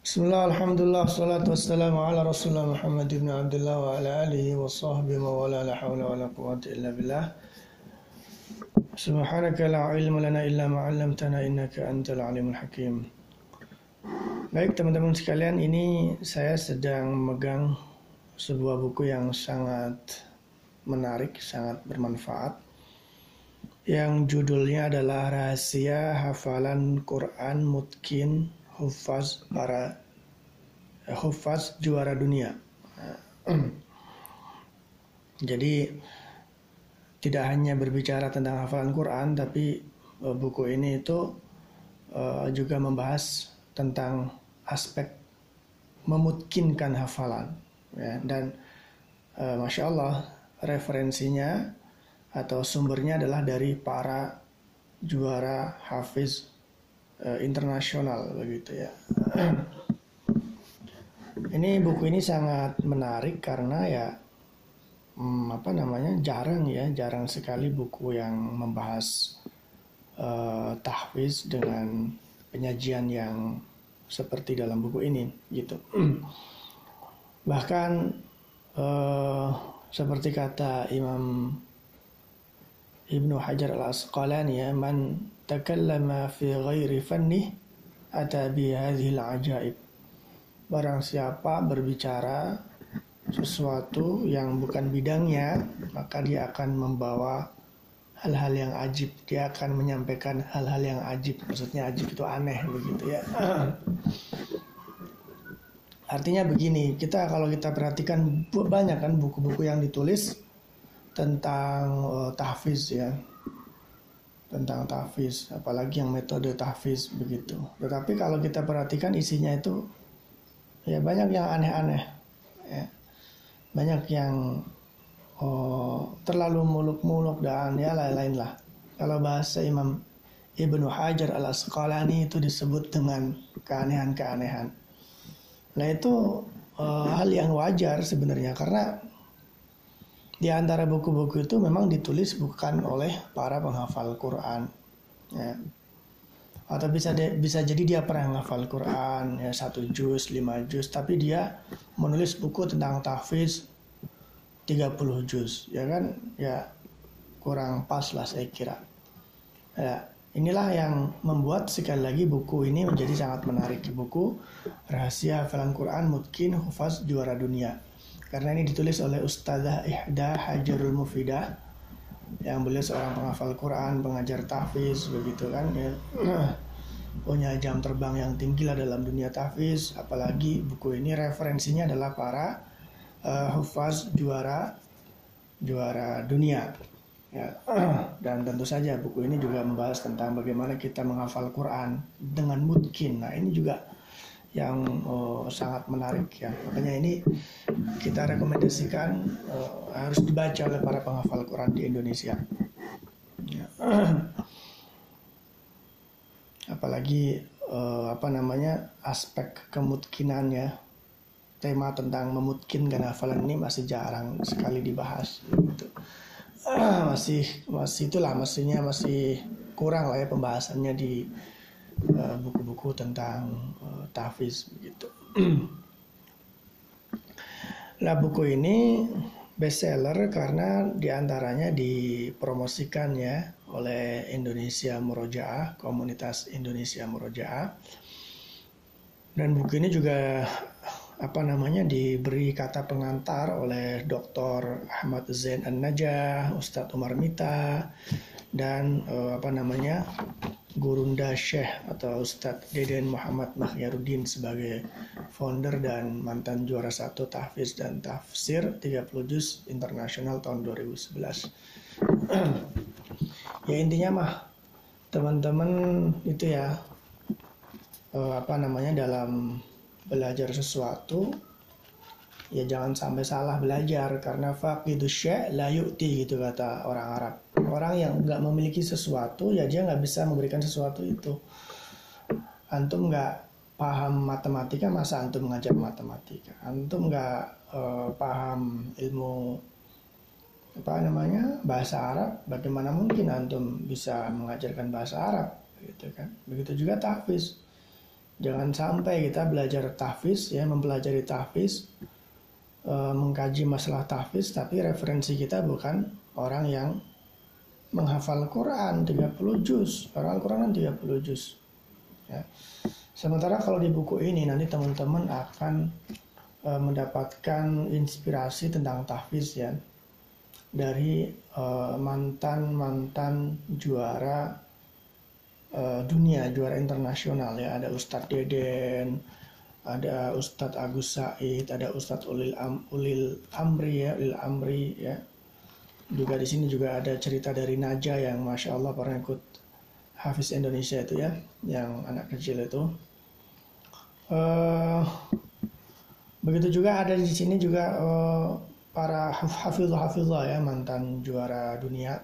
Bismillah, alhamdulillah, salatu wassalamu ala rasulullah Muhammad ibn Abdullah wa ala alihi wa sahbihi wa wala la hawla wa la quwwata illa billah. Subhanaka la ilma lana illa ma'allamtana innaka antal alimul hakim. Baik teman-teman sekalian, ini saya sedang memegang sebuah buku yang sangat menarik, sangat bermanfaat yang judulnya adalah Rahasia Hafalan Quran Mutkin Hufaz para Hufaz juara dunia. Jadi tidak hanya berbicara tentang hafalan Quran, tapi uh, buku ini itu uh, juga membahas tentang aspek memutkinkan hafalan. Ya, dan masya Allah referensinya atau sumbernya adalah dari para juara hafiz uh, internasional begitu ya. ini buku ini sangat menarik karena ya hmm, apa namanya jarang ya jarang sekali buku yang membahas uh, tahfiz dengan penyajian yang seperti dalam buku ini gitu. Bahkan uh, seperti kata Imam Ibnu Hajar Al-Asqalani ya, man takallama fi ghairi fannih ata bi hadhil ajaib. Barang siapa berbicara sesuatu yang bukan bidangnya, maka dia akan membawa hal-hal yang ajib. Dia akan menyampaikan hal-hal yang ajib. Maksudnya ajib itu aneh begitu ya. Artinya begini, kita kalau kita perhatikan banyak kan buku-buku yang ditulis tentang uh, tahfiz ya tentang tahfiz, apalagi yang metode tahfiz begitu. Tetapi kalau kita perhatikan isinya itu ya banyak yang aneh-aneh, ya. banyak yang oh, terlalu muluk-muluk dan ya lain-lain lah. Kalau bahasa Imam Ibnu Hajar al Asqalani itu disebut dengan keanehan-keanehan. Nah itu uh, hal yang wajar sebenarnya karena di antara buku-buku itu memang ditulis bukan oleh para penghafal Quran, ya. Atau bisa de, bisa jadi dia pernah menghafal Quran ya satu juz, lima juz, tapi dia menulis buku tentang tahfiz 30 juz, ya kan? Ya kurang pas lah saya kira. Ya, inilah yang membuat sekali lagi buku ini menjadi sangat menarik. Buku Rahasia Hafalan Quran Mutkin Hufaz Juara Dunia karena ini ditulis oleh Ustazah Ihda Hajarul Mufidah yang beliau seorang penghafal Quran, pengajar tahfiz begitu kan. Ya. punya jam terbang yang tinggi lah dalam dunia tahfiz. Apalagi buku ini referensinya adalah para uh, hufaz juara juara dunia. Ya dan tentu saja buku ini juga membahas tentang bagaimana kita menghafal Quran dengan mungkin nah ini juga yang oh, sangat menarik ya. Makanya ini kita rekomendasikan uh, harus dibaca oleh para penghafal Quran di Indonesia. Ya. Apalagi uh, apa namanya aspek kemungkinan ya. Tema tentang memutkinkan hafalan ini masih jarang sekali dibahas gitu. Uh, masih masih itulah maksudnya masih kurang lah ya pembahasannya di Eh, buku-buku uh, tentang uh, tahfiz begitu. nah buku ini bestseller karena di antaranya dipromosikan ya oleh Indonesia Murojaah, komunitas Indonesia Murojaah. Dan buku ini juga apa namanya diberi kata pengantar oleh Dr. Ahmad Zain An-Najah, Ustadz Umar Mita, dan uh, apa namanya Gurunda Syekh atau Ustadz Deden Muhammad Mahyarudin sebagai founder dan mantan juara satu tahfiz dan tafsir 30 juz internasional tahun 2011. ya intinya mah teman-teman itu ya eh, apa namanya dalam belajar sesuatu ya jangan sampai salah belajar karena faqidu syai' la yu'ti gitu kata orang Arab. Orang yang nggak memiliki sesuatu ya dia nggak bisa memberikan sesuatu itu. Antum nggak paham matematika masa antum mengajar matematika. Antum nggak uh, paham ilmu apa namanya bahasa Arab, bagaimana mungkin antum bisa mengajarkan bahasa Arab gitu kan? Begitu juga tahfiz. Jangan sampai kita belajar tahfiz ya, mempelajari tahfiz, e, mengkaji masalah tahfiz tapi referensi kita bukan orang yang menghafal Quran 30 juz. Orang Quran 30 juz. Ya. Sementara kalau di buku ini nanti teman-teman akan e, mendapatkan inspirasi tentang tahfiz ya dari eh, mantan-mantan juara uh, dunia, juara internasional ya. Ada Ustadz Deden, ada Ustadz Agus Said, ada Ustadz Ulil, Am, Ulil Amri ya, Ulil Amri ya. Juga di sini juga ada cerita dari Naja yang masya Allah pernah ikut Hafiz Indonesia itu ya, yang anak kecil itu. Uh, begitu juga ada di sini juga uh, para hafizah-hafizah ya mantan juara dunia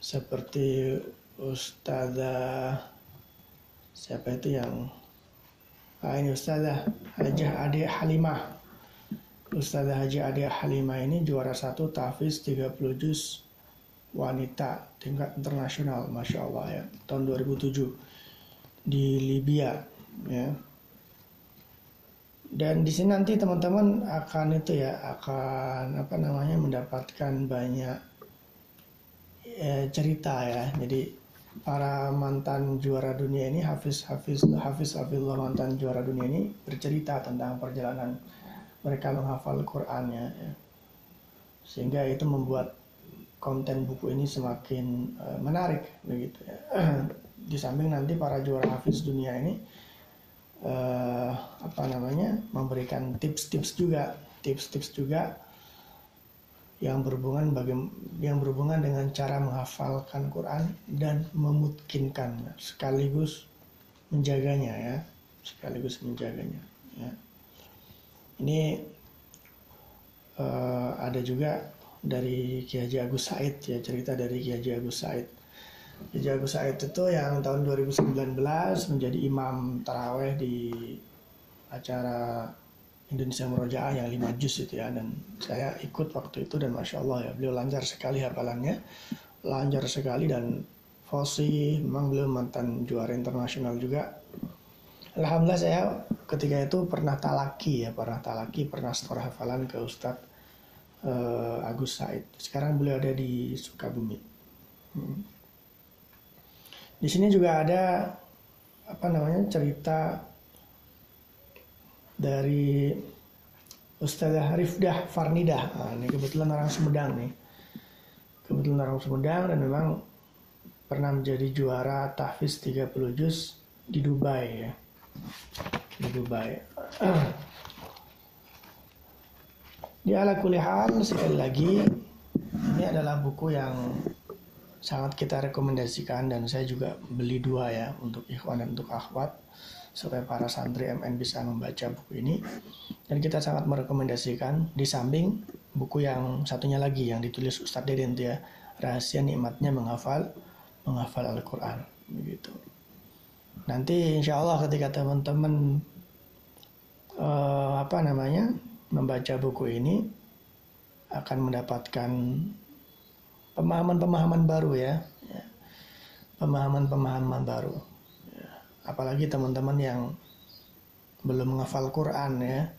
seperti Ustazah siapa itu yang ah, ini Ustazah Haji Ade Halimah Ustazah Haji Ade Halimah ini juara satu Tafiz 30 juz wanita tingkat internasional Masya Allah ya. Tahun 2007 di Libya ya. Dan di sini nanti teman-teman akan itu ya akan apa namanya mendapatkan banyak eh, cerita ya. Jadi para mantan juara dunia ini Hafiz Hafiz Hafiz Hafizullah mantan juara dunia ini bercerita tentang perjalanan mereka menghafal Quran ya, sehingga itu membuat konten buku ini semakin uh, menarik begitu ya. Di samping nanti para juara Hafiz dunia ini uh, apa namanya memberikan tips-tips juga tips-tips juga yang berhubungan bagi yang berhubungan dengan cara menghafalkan Quran dan memutkinkan sekaligus menjaganya ya. Sekaligus menjaganya ya ini uh, ada juga dari Kiai Haji Agus Said ya cerita dari Kiai Haji Agus Said. Jago Said itu yang tahun 2019 menjadi imam taraweh di acara Indonesia Merojaah yang 5 juz itu ya. Dan saya ikut waktu itu dan masya Allah ya beliau lancar sekali hafalannya lancar sekali dan fasih memang beliau mantan juara internasional juga Alhamdulillah saya ketika itu pernah talaki ya pernah talaki pernah setor hafalan ke Ustadz uh, Agus Said sekarang beliau ada di Sukabumi hmm. Di sini juga ada apa namanya cerita dari Ustazah Rifdah Farnidah. Nah, ini kebetulan orang Sumedang nih. Kebetulan orang Sumedang dan memang pernah menjadi juara tahfiz 30 juz di Dubai ya. Di Dubai. Di ala kulihal sekali lagi ini adalah buku yang sangat kita rekomendasikan dan saya juga beli dua ya untuk ikhwan dan untuk akhwat supaya para santri MN bisa membaca buku ini dan kita sangat merekomendasikan di samping buku yang satunya lagi yang ditulis Ustadz Deden ya rahasia nikmatnya menghafal menghafal Al-Quran begitu nanti insya Allah ketika teman-teman uh, apa namanya membaca buku ini akan mendapatkan pemahaman-pemahaman baru ya, pemahaman-pemahaman baru. Apalagi teman-teman yang belum menghafal Quran ya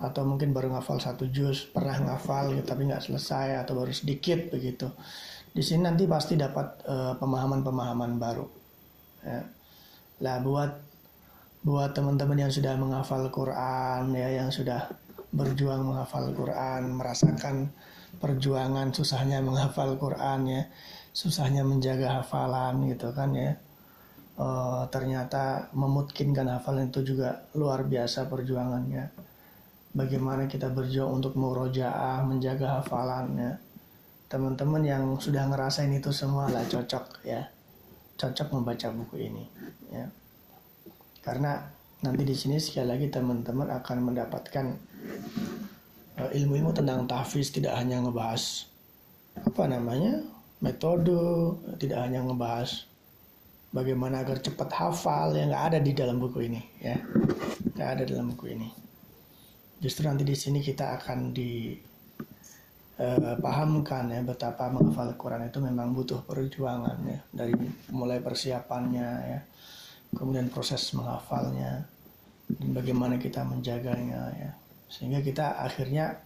atau mungkin baru ngafal satu juz pernah ngafal gitu, tapi nggak selesai atau baru sedikit begitu. Di sini nanti pasti dapat pemahaman pemahaman-pemahaman baru ya. Lah buat buat teman-teman yang sudah menghafal Quran ya yang sudah berjuang menghafal Quran merasakan perjuangan susahnya menghafal Quran ya susahnya menjaga hafalan gitu kan ya. E, ternyata memutkinkan hafalan itu juga luar biasa perjuangannya. Bagaimana kita berjuang untuk murojaah menjaga hafalannya teman-teman yang sudah ngerasain itu semua lah cocok ya cocok membaca buku ini ya. Karena nanti di sini sekali lagi teman-teman akan mendapatkan Eh, ilmu-ilmu tentang tahfiz tidak hanya ngebahas apa namanya metode tidak hanya ngebahas bagaimana agar cepat hafal yang nggak ada di dalam buku ini ya. Nggak ada dalam buku ini. Justru nanti di sini kita akan dipahamkan eh, uh, ya betapa menghafal Quran itu memang butuh perjuangan ya dari mulai persiapannya ya kemudian proses menghafalnya dan bagaimana kita menjaganya ya. Sehingga kita akhirnya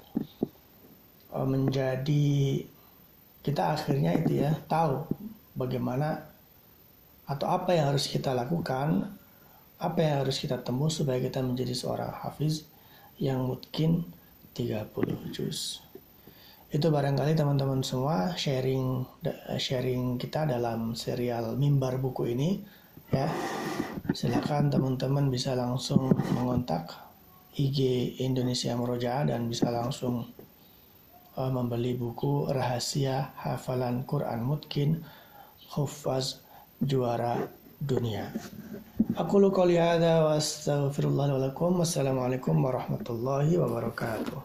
uh, menjadi kita akhirnya itu ya tahu bagaimana atau apa yang harus kita lakukan apa yang harus kita tembus supaya kita menjadi seorang hafiz yang mungkin 30 juz itu barangkali teman-teman semua sharing sharing kita dalam serial mimbar buku ini ya silakan teman-teman bisa langsung mengontak IG Indonesia Meroja dan bisa langsung uh, membeli buku rahasia hafalan Quran Mutkin Hufaz juara dunia. Aku lu qouli wa. Wassalamualaikum warahmatullahi wabarakatuh.